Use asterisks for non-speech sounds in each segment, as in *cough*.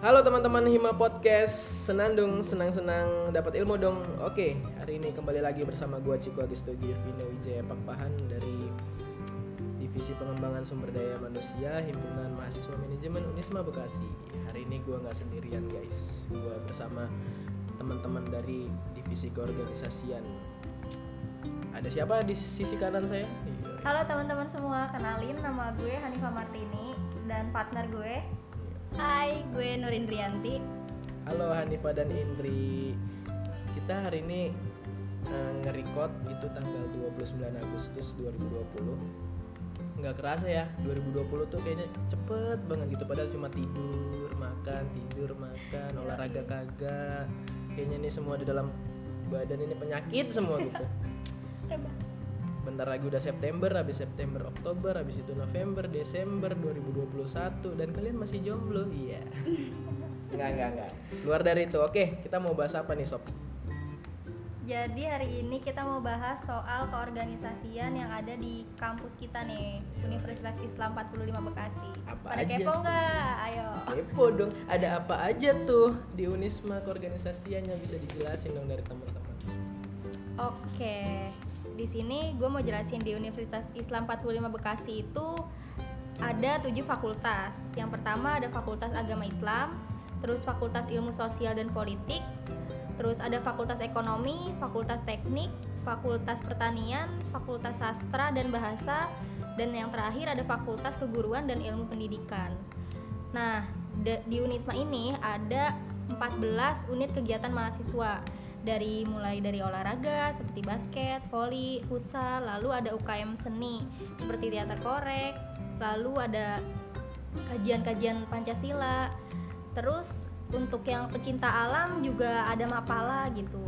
Halo teman-teman Hima Podcast Senandung, senang-senang dapat ilmu dong Oke, hari ini kembali lagi bersama gua Ciko Agisto Giovino Wijaya Pakpahan Dari Divisi Pengembangan Sumber Daya Manusia Himpunan Mahasiswa Manajemen Unisma Bekasi Hari ini gua nggak sendirian guys Gua bersama teman-teman dari Divisi Keorganisasian Ada siapa di sisi kanan saya? Iya. Halo teman-teman semua, kenalin nama gue Hanifa Martini dan partner gue Hai, gue Nurindrianti. Halo Hanifa dan Indri. Kita hari ini uh, nge-record itu tanggal 29 Agustus 2020 Nggak kerasa ya, 2020 tuh kayaknya cepet banget gitu. Padahal cuma tidur, makan, tidur, makan, olahraga kagak. Kayaknya ini semua di dalam badan ini penyakit semua gitu *laughs* bentar lagi udah September, habis September Oktober, habis itu November, Desember 2021 dan kalian masih jomblo. Iya. *laughs* Enggak, enggak, enggak. Luar dari itu. Oke, kita mau bahas apa nih, Sob? Jadi hari ini kita mau bahas soal keorganisasian yang ada di kampus kita nih Universitas Islam 45 Bekasi Apa Pada aja? kepo nggak? Ayo Kepo dong. Ada apa aja tuh di Unisma keorganisasiannya bisa dijelasin dong dari teman-teman. Oke di sini gue mau jelasin di Universitas Islam 45 Bekasi itu ada tujuh fakultas. Yang pertama ada Fakultas Agama Islam, terus Fakultas Ilmu Sosial dan Politik, terus ada Fakultas Ekonomi, Fakultas Teknik, Fakultas Pertanian, Fakultas Sastra dan Bahasa, dan yang terakhir ada Fakultas Keguruan dan Ilmu Pendidikan. Nah, di Unisma ini ada 14 unit kegiatan mahasiswa dari mulai dari olahraga seperti basket, voli, futsal, lalu ada UKM seni seperti teater korek, lalu ada kajian-kajian Pancasila. Terus untuk yang pecinta alam juga ada Mapala gitu.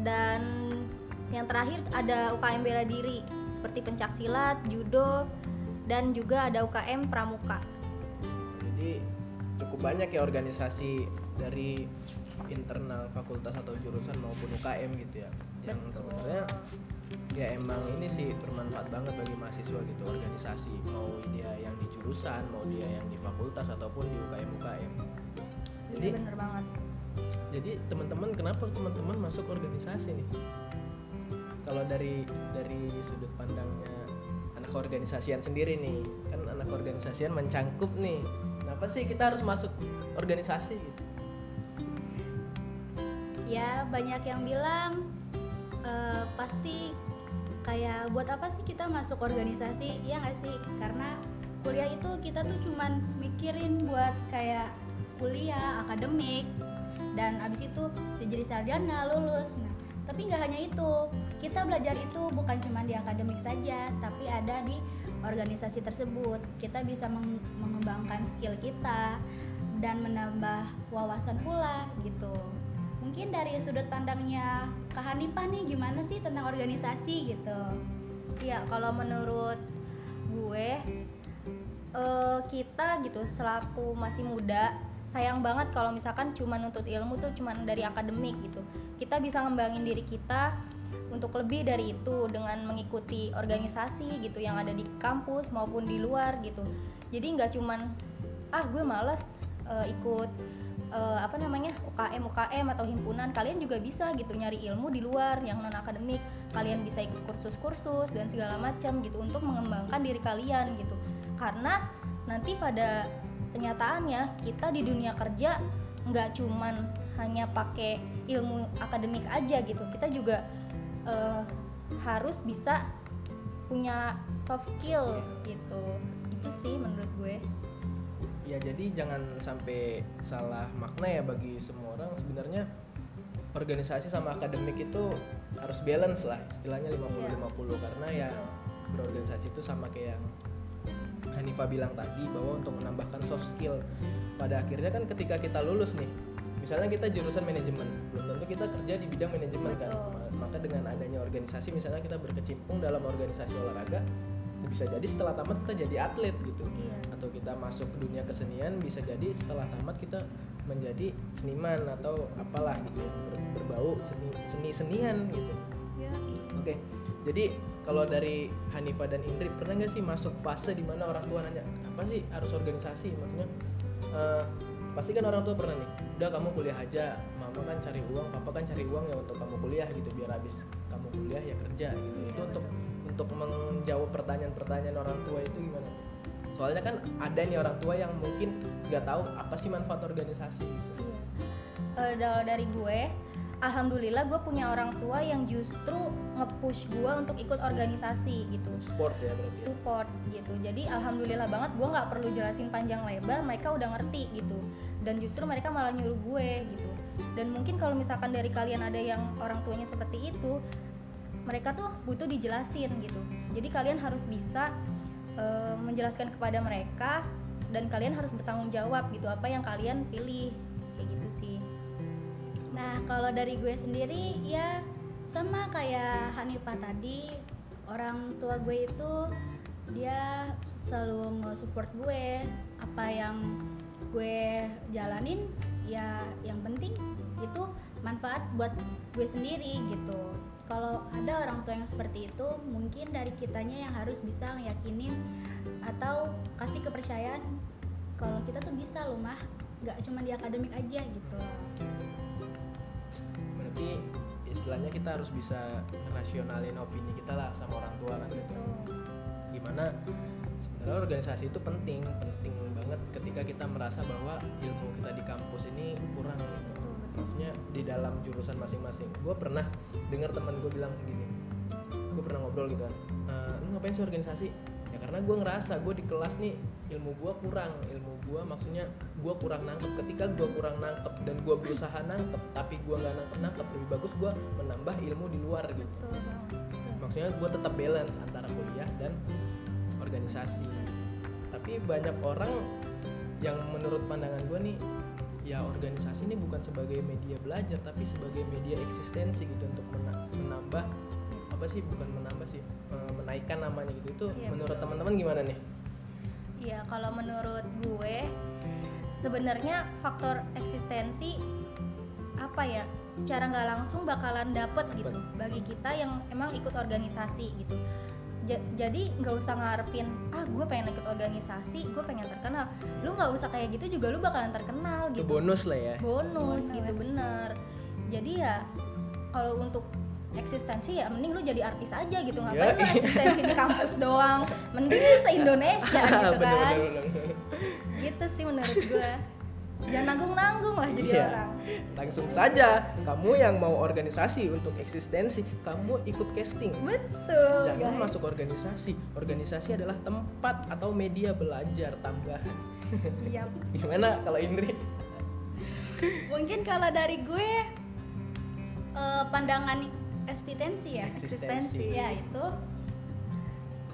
Dan yang terakhir ada UKM bela diri seperti pencak silat, judo, dan juga ada UKM pramuka. Jadi cukup banyak ya organisasi dari internal fakultas atau jurusan maupun UKM gitu ya. Yang sebenarnya ya emang ini sih bermanfaat banget bagi mahasiswa gitu organisasi. Mau dia yang di jurusan mau dia yang di fakultas ataupun di UKM UKM jadi bener banget. jadi teman-teman kenapa teman-teman masuk organisasi nih? Kalau dari dari sudut pandangnya anak organisasian sendiri nih kan anak organisasian mencangkup nih. Kenapa sih kita harus masuk organisasi gitu Ya, banyak yang bilang eh, pasti kayak buat apa sih kita masuk organisasi? Iya nggak sih? Karena kuliah itu kita tuh cuman mikirin buat kayak kuliah, akademik, dan abis itu jadi sarjana, lulus. Nah, tapi nggak hanya itu. Kita belajar itu bukan cuma di akademik saja, tapi ada di organisasi tersebut. Kita bisa meng- mengembangkan skill kita dan menambah wawasan pula gitu. Mungkin dari sudut pandangnya Kak Hanifah nih gimana sih tentang organisasi gitu? Iya, kalau menurut gue eh, kita gitu selaku masih muda sayang banget kalau misalkan cuma nuntut ilmu tuh cuma dari akademik gitu. Kita bisa ngembangin diri kita untuk lebih dari itu dengan mengikuti organisasi gitu yang ada di kampus maupun di luar gitu. Jadi nggak cuman ah gue males eh, ikut eh, apa namanya UKM UKM atau himpunan kalian juga bisa gitu nyari ilmu di luar yang non akademik kalian bisa ikut kursus-kursus dan segala macam gitu untuk mengembangkan diri kalian gitu. Karena nanti pada kenyataannya kita di dunia kerja nggak cuman hanya pakai ilmu akademik aja gitu. Kita juga eh, harus bisa punya soft skill gitu. Itu sih menurut gue ya jadi jangan sampai salah makna ya bagi semua orang. Sebenarnya organisasi sama akademik itu harus balance lah istilahnya 50-50 karena ya berorganisasi itu sama kayak yang Hanifa bilang tadi bahwa untuk menambahkan soft skill. Pada akhirnya kan ketika kita lulus nih misalnya kita jurusan manajemen belum tentu kita kerja di bidang manajemen kan. Maka dengan adanya organisasi misalnya kita berkecimpung dalam organisasi olahraga bisa jadi setelah tamat kita jadi atlet gitu. Iya. atau kita masuk ke dunia kesenian bisa jadi setelah tamat kita menjadi seniman atau apalah gitu ber- berbau seni seni senian gitu. Ya, oke jadi kalau dari Hanifa dan Indri pernah nggak sih masuk fase di mana orang tua nanya apa sih harus organisasi? Maksudnya eh, pasti kan orang tua pernah nih udah kamu kuliah aja. Mama kan cari uang papa kan cari uang ya untuk kamu kuliah gitu. Biar habis kamu kuliah ya kerja gitu. Itu untuk untuk menjawab pertanyaan-pertanyaan orang tua itu gimana tuh? Soalnya kan ada nih orang tua yang mungkin nggak tahu apa sih manfaat organisasi. Gitu. Kalau dari gue alhamdulillah gue punya orang tua yang justru nge-push gue untuk ikut organisasi gitu. Sport ya berarti ya? support gitu. Jadi alhamdulillah banget gue nggak perlu jelasin panjang lebar mereka udah ngerti gitu. Dan justru mereka malah nyuruh gue gitu. Dan mungkin kalau misalkan dari kalian ada yang orang tuanya seperti itu mereka tuh butuh dijelasin gitu. Jadi kalian harus bisa eh, menjelaskan kepada mereka dan kalian harus bertanggung jawab gitu apa yang kalian pilih. Kayak gitu sih. Nah, kalau dari gue sendiri ya sama kayak Hanifah tadi, orang tua gue itu dia selalu nge-support gue. Apa yang gue jalanin ya yang penting itu manfaat buat gue sendiri gitu. Kalau ada orang tua yang seperti itu, mungkin dari kitanya yang harus bisa ngeyakinin atau kasih kepercayaan kalau kita tuh bisa loh mah, nggak cuma di akademik aja gitu. berarti istilahnya kita harus bisa ngerasionalin opini kita lah sama orang tua kan gitu gimana sebenarnya organisasi itu penting penting banget ketika kita merasa bahwa ilmu kita di kampus ini kurang gitu. Maksudnya di dalam jurusan masing-masing. Gue pernah dengar teman gue bilang gini gue pernah ngobrol gitu kan "Eh, lu ngapain sih organisasi? Ya karena gue ngerasa gue di kelas nih ilmu gue kurang. Ilmu gue maksudnya gue kurang nangkep. Ketika gue kurang nangkep dan gue berusaha nangkep tapi gue nggak nangkep nangkep lebih bagus gue menambah ilmu di luar gitu. Maksudnya gue tetap balance antara kuliah dan organisasi. Tapi banyak orang yang menurut pandangan gue nih ya organisasi ini bukan sebagai media belajar tapi sebagai media eksistensi gitu untuk mena- menambah apa sih bukan menambah sih eh, menaikkan namanya gitu itu Iya, menurut teman-teman gimana nih Iya, kalau menurut gue sebenarnya faktor eksistensi apa ya? Secara nggak langsung bakalan dapet gitu Dapet. bagi kita yang emang ikut organisasi gitu. Ja- jadi nggak usah ngarepin ah gue pengen ikut organisasi, gue pengen terkenal. Lu nggak usah kayak gitu juga lu bakalan terkenal itu gitu. bonus lah ya Bonus, Bonus. gitu bener. Jadi ya kalau untuk eksistensi ya mending lu jadi artis aja gitu ngapain lu Yoi. *laughs* eksistensi di kampus doang mending lu se Indonesia *laughs* gitu Bener, kan bener, bener. gitu sih menurut gue jangan nanggung nanggung lah jadi Iya. orang langsung saja kamu yang mau organisasi untuk eksistensi kamu ikut casting betul Jangan guys. masuk organisasi. Organisasi adalah tempat atau media belajar tambahan. Iya. *laughs* Gimana kalau Indri? Mungkin kalau dari gue eh, pandangan eksistensi ya. Eksistensi. Ya itu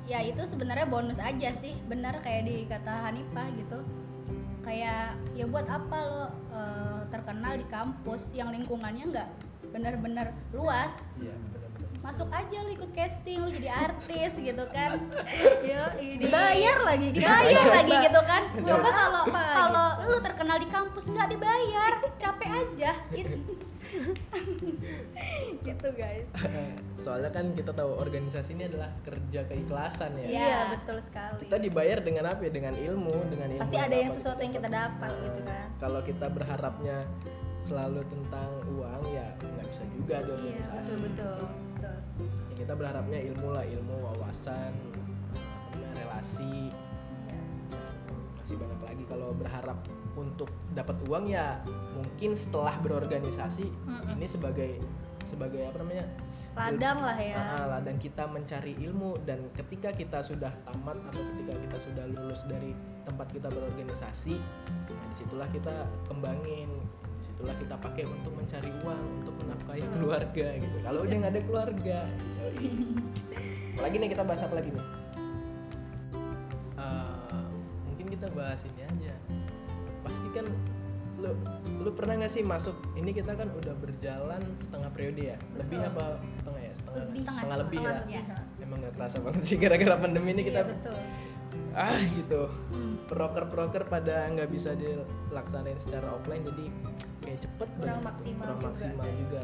ya itu sebenarnya bonus aja sih. Benar kayak di kata Hanifah gitu. Kayak ya buat apa lo eh, terkenal di kampus yang lingkungannya nggak benar-benar luas. Iya, benar-benar. Masuk aja lo ikut casting, lo jadi artis gitu kan. *laughs* Iya, dibayar lagi. Dibayar lagi gitu kan. Coba. Kalau kalau lu terkenal di kampus nggak dibayar capek aja. Gitu *laughs* gitu guys *laughs* Soalnya kan kita tahu organisasi ini adalah kerja keikhlasan ya. Iya. iya betul sekali Kita dibayar dengan apa ya? Dengan ilmu, dengan ilmu. pasti ada yang apa sesuatu yang kita dapat Nah, gitu kan Kalau kita berharapnya selalu tentang uang ya nggak bisa juga di iya organisasi. betul betul betul Ya, kita berharapnya ilmu lah, ilmu, wawasan, relasi, Iya. Masih banyak lagi. Kalau berharap untuk dapat uang ya mungkin setelah berorganisasi Mm-mm. ini sebagai sebagai apa namanya? Ladang lah ya. Ah, ladang kita mencari ilmu. Dan ketika kita sudah tamat atau ketika kita sudah lulus dari tempat kita berorganisasi nah di situlah kita kembangin. Di situlah kita pakai untuk mencari uang untuk menafkahi keluarga gitu. Kalau udah nggak ada keluarga apalagi nih kita bahas apa lagi nih bahas ini aja pasti kan lu lu pernah nggak sih masuk ini kita kan udah berjalan setengah periode ya lebih Betul. apa setengah ya setengah Lebih. setengah, Setengah, lebih setengah ya lebih. Iya. emang nggak kerasa banget sih gara-gara pandemi ini kita Iya, betul ah gitu proker-proker pada nggak bisa dilaksanain secara offline jadi kayak cepet Kurang banget. maksimal kurang juga, maksimal guys. juga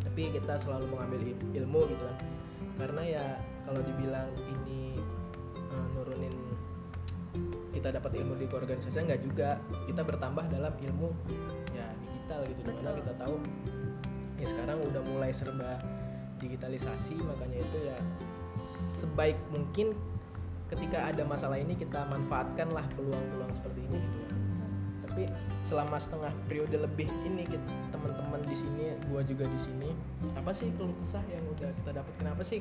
tapi kita selalu mengambil il- ilmu gitu kan karena ya kalau dibilang ini kita dapat ilmu di keorganisasian nggak juga. Kita bertambah dalam ilmu ya digital gitu. Di mana kita tahu ya sekarang udah mulai serba digitalisasi. Makanya itu ya sebaik mungkin ketika ada masalah ini kita manfaatkanlah peluang-peluang seperti ini gitu tapi selama setengah periode lebih ini kita teman-teman di sini gua juga di sini apa sih keluh kesah yang udah kita dapat kenapa sih?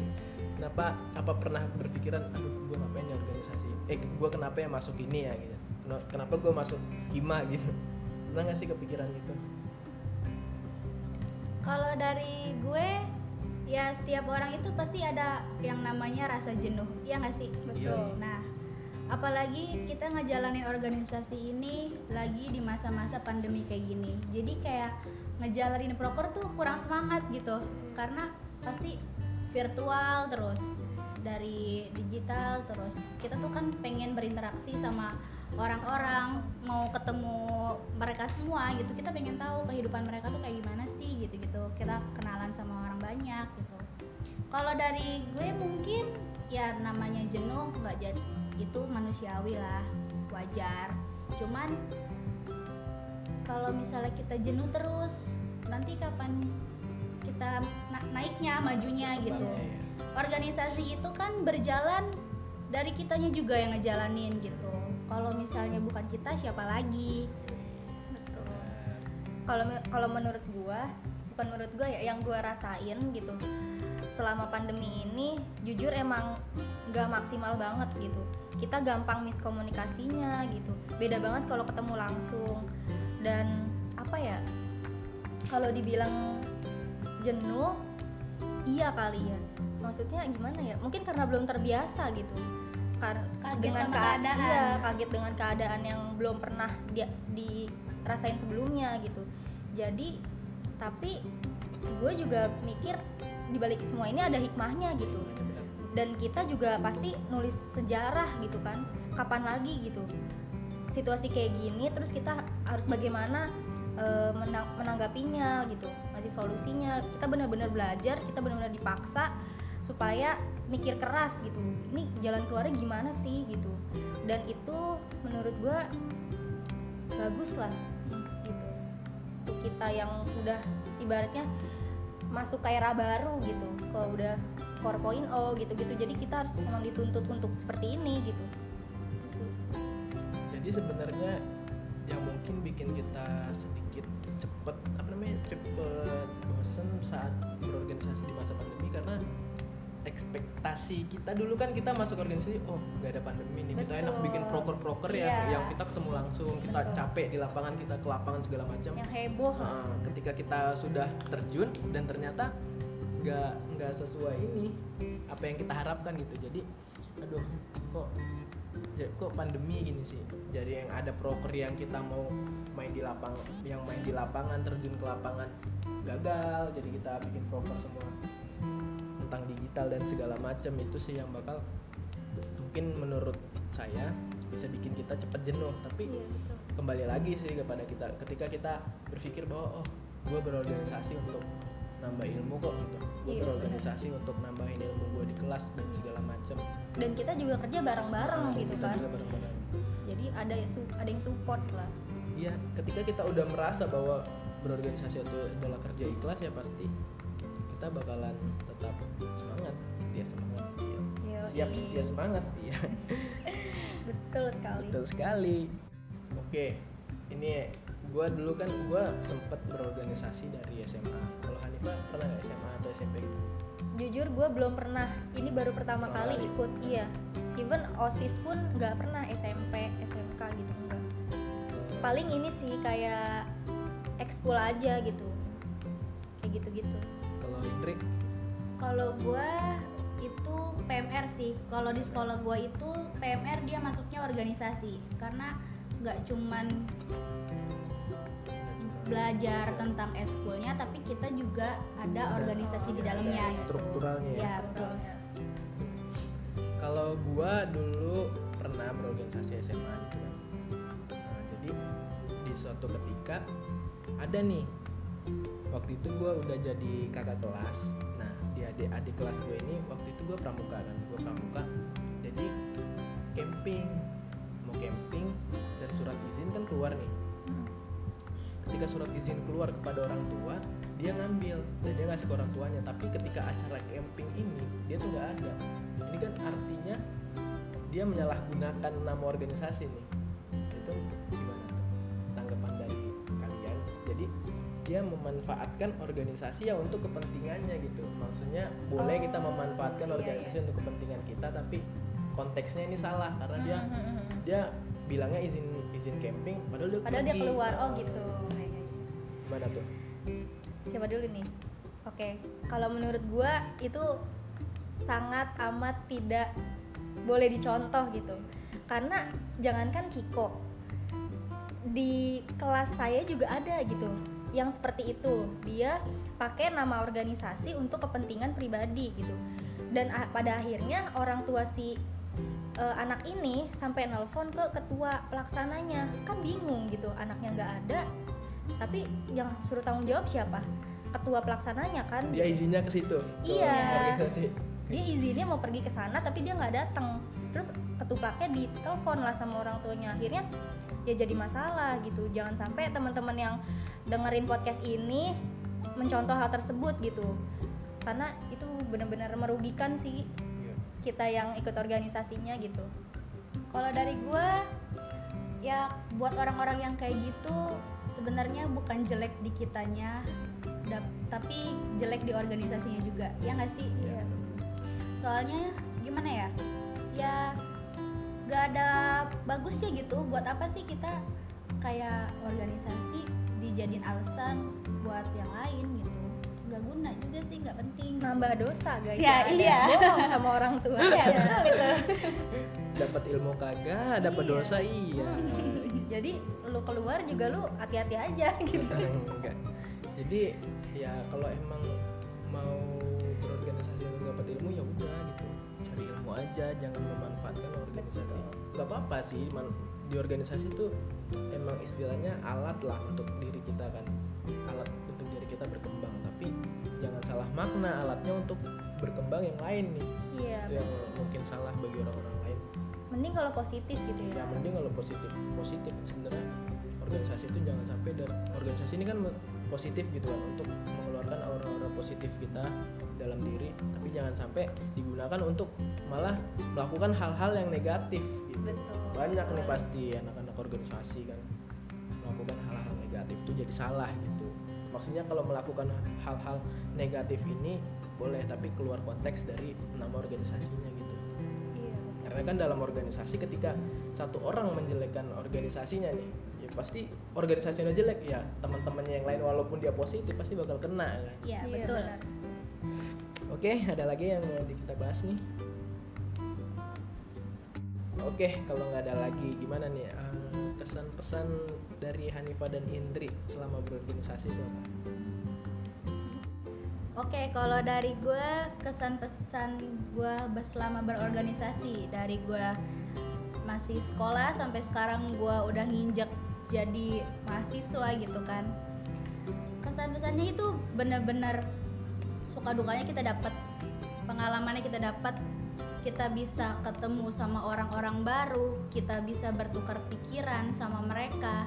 Kenapa apa pernah berpikiran aduh gua ngapain ya organisasi? Eh gua kenapa ya masuk ini ya? Gitu. Kena- kenapa gua masuk hima? *laughs* Gitu. Pernah nggak sih kepikiran gitu? Kalau dari gue ya setiap orang itu pasti ada yang namanya rasa jenuh, ya nggak sih? Betul. Nah, apalagi kita ngejalanin organisasi ini lagi di masa-masa pandemi kayak gini. Jadi kayak ngejalanin proker tuh kurang semangat gitu, karena pasti virtual terus dari digital terus. Kita tuh kan pengen berinteraksi sama orang-orang mau ketemu mereka semua gitu. Kita pengen tahu kehidupan mereka tuh kayak gimana sih gitu gitu kita kenalan sama orang banyak gitu. Kalau dari gue mungkin ya namanya jenuh nggak jadi itu manusiawi lah wajar. Cuman kalau misalnya kita jenuh terus nanti kapan kita na- naiknya majunya gitu. Bangnya ya. organisasi itu kan berjalan dari kitanya juga yang ngejalanin gitu. Kalau misalnya bukan kita siapa lagi? Betul Benar. kalau kalau menurut gua bukan menurut gua ya yang gua rasain gitu selama pandemi ini jujur emang nggak maksimal banget gitu kita gampang miskomunikasinya gitu. Beda banget kalau ketemu langsung. Dan apa ya kalau dibilang jenuh iya kali ya. Maksudnya gimana ya? Mungkin karena belum terbiasa gitu. Kar- Kaget dengan keadaan. iya, kaget dengan keadaan yang belum pernah dia dirasain sebelumnya gitu. Jadi tapi gue juga mikir di balik semua ini ada hikmahnya gitu. Dan kita juga pasti nulis sejarah gitu kan. Kapan lagi gitu. Situasi kayak gini terus kita harus bagaimana eh, menang- menanggapinya gitu. Masih solusinya. Kita benar-benar belajar kita benar-benar dipaksa supaya mikir keras gitu. Ini jalan keluarnya gimana sih gitu. Dan itu menurut gua bagus lah gitu. Untuk kita yang udah ibaratnya masuk ke era baru gitu. Ke udah 4.0 gitu-gitu jadi kita harus memang dituntut untuk seperti ini gitu jadi sebenarnya yang mungkin bikin kita sedikit cepet apa namanya cepet bosen saat berorganisasi di masa pandemi karena ekspektasi kita dulu kan kita masuk organisasi oh nggak ada pandemi nih kita enak Betul. bikin proker-proker ya Iya. yang kita ketemu langsung kita Betul. capek di lapangan kita ke lapangan segala macam yang heboh. Nah, ketika kita sudah terjun dan ternyata nggak nggak sesuai ini apa yang kita harapkan gitu. Jadi aduh kok kok pandemi gini sih? Jadi yang ada proker yang kita mau main di lapangan yang main di lapangan terjun ke lapangan gagal. Jadi kita bikin proker semua tentang digital dan segala macam itu sih yang bakal mungkin menurut saya bisa bikin kita cepet jenuh. Tapi Iya, betul. kembali lagi sih kepada kita ketika kita berpikir bahwa oh gue berorganisasi untuk nambah ilmu kok gitu gue Iya, berorganisasi untuk nambahin ilmu gue di kelas dan segala macam dan kita juga kerja bareng-bareng Nah, gitu kita kan juga bareng-bareng. jadi ada yang ada yang support lah iya ketika kita udah merasa bahwa berorganisasi itu adalah kerja ikhlas ya pasti kita bakalan tetap semangat setia semangat. Yoi. siap setia semangat iya *laughs* betul sekali Betul sekali. Oke, ini gue dulu kan gue sempet berorganisasi dari SMA. Kalau Hanifah pernah nggak SMA atau SMP gitu? jujur gue belum pernah. Ini baru pertama Pertama kali kali. ikut iya. Even osis pun nggak pernah SMP SMK gitu enggak. Paling ini sih kayak ekskul aja gitu. Kayak gitu gitu Kalau Indri, kalau gua itu PMR sih. Kalau di sekolah gua itu PMR dia masuknya organisasi. Karena nggak cuman belajar tentang eskulnya tapi kita juga ada organisasi di dalamnya gitu. strukturalnya ya. ya betul Kalau gue dulu pernah berorganisasi SMA gitu kan. Nah, jadi di suatu ketika ada nih waktu itu gue udah jadi kakak kelas nah di adik adik kelas gue ini waktu itu gue pramuka kan gue pramuka jadi camping mau camping keluar nih ketika surat izin keluar kepada orang tua dia ngambil dan dia ngasih ke orang tuanya. Tapi ketika acara camping ini dia tuh nggak ada. Ini kan artinya dia menyalahgunakan nama organisasi nih. Itu gimana tuh tanggapan dari kalian? Jadi dia memanfaatkan organisasi ya untuk kepentingannya gitu. Maksudnya boleh kita memanfaatkan iya, organisasi untuk kepentingan kita tapi konteksnya ini salah karena dia Hmm, hmm, hmm. dia bilangnya izin izin camping padahal dia padahal dia keluar. Oh gitu gimana tuh siapa dulu nih? Oke kalau menurut gua itu sangat amat tidak boleh dicontoh gitu. Karena jangankan Kiko di kelas saya juga ada gitu yang seperti itu. Dia pakai nama organisasi untuk kepentingan pribadi gitu. Dan pada akhirnya orang tua si eh, anak ini sampai nelpon ke ketua pelaksananya. Kan bingung gitu anaknya nggak ada tapi yang suruh tanggung jawab siapa? Ketua pelaksananya kan? Dia izinnya ke situ. Iya. dia izinnya mau pergi ke sana tapi dia nggak datang terus ketupatnya ditelepon lah sama orang tuanya. Akhirnya ya jadi masalah gitu. Jangan sampai teman-teman yang dengerin podcast ini mencontoh hal tersebut gitu. Karena itu benar-benar merugikan sih Iya. kita yang ikut organisasinya gitu. Kalau dari gue ya buat orang-orang yang kayak gitu sebenarnya bukan jelek di kitanya dap- tapi jelek di organisasinya juga. Ya nggak sih? Iya. soalnya gimana ya? Ya gak ada bagusnya gitu. Buat apa sih kita kayak organisasi dijadiin alasan buat yang lain gitu? Nggak guna juga sih nggak penting. Nambah dosa guys Ya, ada iya. bohong sama orang tua. *laughs* Ya itu dapat ilmu kagak dapat Iya. dosa iya jadi lu keluar juga lu hati-hati aja *laughs* gitu. Enggak. Jadi ya kalau emang mau berorganisasi untuk dapat ilmu ya udah gitu. Cari ilmu aja jangan memanfaatkan organisasi. Nggak apa-apa sih man- di organisasi itu emang istilahnya alat lah untuk diri kita kan. Alat untuk diri kita berkembang tapi jangan salah makna alatnya untuk berkembang yang lain nih. Iya itu yang mungkin salah bagi orang-orang mending kalau positif gitu ya. Ya mending kalau positif. Positif sebenarnya. Organisasi itu jangan sampai dan organisasi ini kan positif gitu kan untuk mengeluarkan aura-aura positif kita dalam diri. Tapi jangan sampai digunakan untuk malah melakukan hal-hal yang negatif gitu. Betul. Banyak nih pasti anak-anak organisasi kan melakukan hal-hal negatif itu jadi salah gitu. Maksudnya kalau melakukan hal-hal negatif ini boleh tapi keluar konteks dari nama organisasinya karena kan dalam organisasi ketika satu orang menjelekkan organisasinya nih ya pasti organisasinya jelek ya teman-temannya yang lain walaupun dia positif pasti bakal kena kan ya Iya, betul benar. oke ada lagi yang mau kita bahas nih oke kalau nggak ada lagi gimana nih eh, kesan-pesan dari Hanifa dan Indri selama berorganisasi itu apa? Oke, kalau dari gue kesan pesan gue selama berorganisasi dari gue masih sekolah sampai sekarang gue udah nginjek jadi mahasiswa gitu kan. Kesan pesannya itu bener-bener suka dukanya kita dapat pengalamannya kita dapat kita bisa ketemu sama orang-orang baru kita bisa bertukar pikiran sama mereka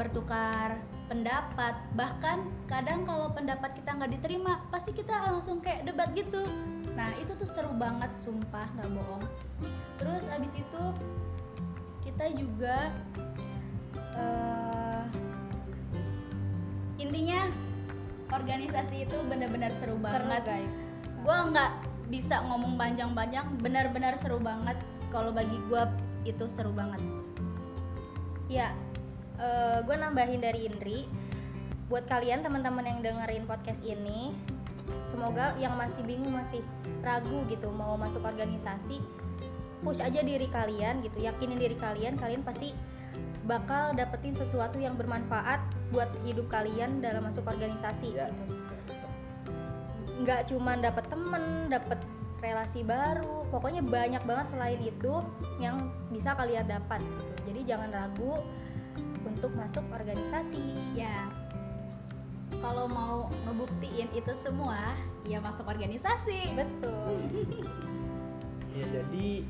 bertukar pendapat. Bahkan kadang kalau pendapat kita nggak diterima pasti kita langsung kayak debat gitu. Nah itu tuh seru banget sumpah nggak bohong. Terus abis itu kita juga eh, intinya organisasi itu benar-benar seru seru banget. guys. Gue nggak bisa ngomong panjang-panjang benar-benar seru banget. Kalau bagi gue itu seru banget. Ya gue nambahin dari Indri. Buat kalian teman-teman yang dengerin podcast ini semoga yang masih bingung masih ragu gitu mau masuk organisasi push aja diri kalian gitu yakinin diri kalian kalian pasti bakal dapetin sesuatu yang bermanfaat buat hidup kalian dalam masuk organisasi Ya. gitu. Nggak cuma dapet temen dapet relasi baru pokoknya banyak banget selain itu yang bisa kalian dapat gitu. Jadi jangan ragu untuk masuk organisasi. Ya. Kalau mau ngebuktiin itu semua ya masuk organisasi. Betul. *laughs* Ya jadi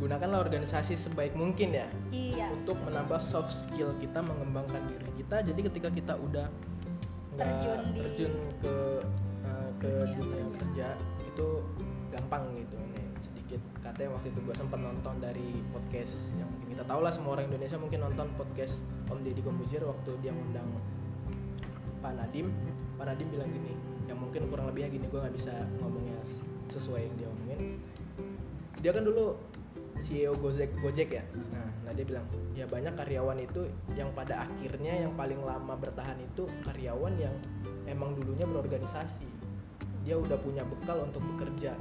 gunakanlah organisasi sebaik mungkin ya iya. untuk menambah soft skill kita mengembangkan diri kita. Jadi ketika kita udah Terjun di- terjun ke uh, ke dunia dunia kerja. itu gampang gitu. nih sedikit katanya waktu itu gue sempat nonton dari podcast yang mungkin kita tahu lah semua orang Indonesia mungkin nonton podcast Om Deddy Kombujir waktu dia ngundang Pak Nadim. Pak Nadim bilang gini yang mungkin kurang lebihnya gini gue nggak bisa ngomongnya sesuai yang dia omongin. Dia kan dulu CEO Gojek Gojek ya? Nah, nah dia bilang ya banyak karyawan itu yang pada akhirnya yang paling lama bertahan itu karyawan yang emang dulunya berorganisasi. Dia udah punya bekal untuk bekerja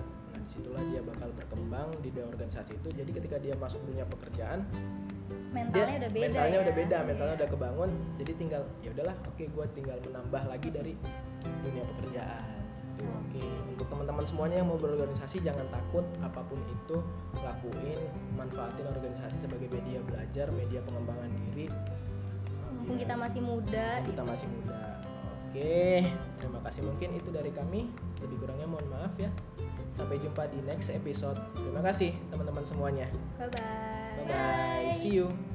di situlah dia bakal berkembang di dunia organisasi itu. Jadi ketika dia masuk dunia pekerjaan mentalnya dia- udah beda mentalnya ya. udah beda mentalnya udah kebangun. Jadi tinggal ya udahlah oke gue tinggal menambah lagi dari dunia pekerjaan. Tuh, oke. Untuk teman-teman semuanya yang mau berorganisasi jangan takut apa pun itu lakuin manfaatin organisasi sebagai media belajar media pengembangan diri. Mumpung kita masih muda. Kita masih muda. Oke terima kasih. Mungkin itu dari kami. Lebih kurangnya mohon maaf ya sampai jumpa di next episode. Terima kasih teman-teman semuanya. Bye bye bye bye see you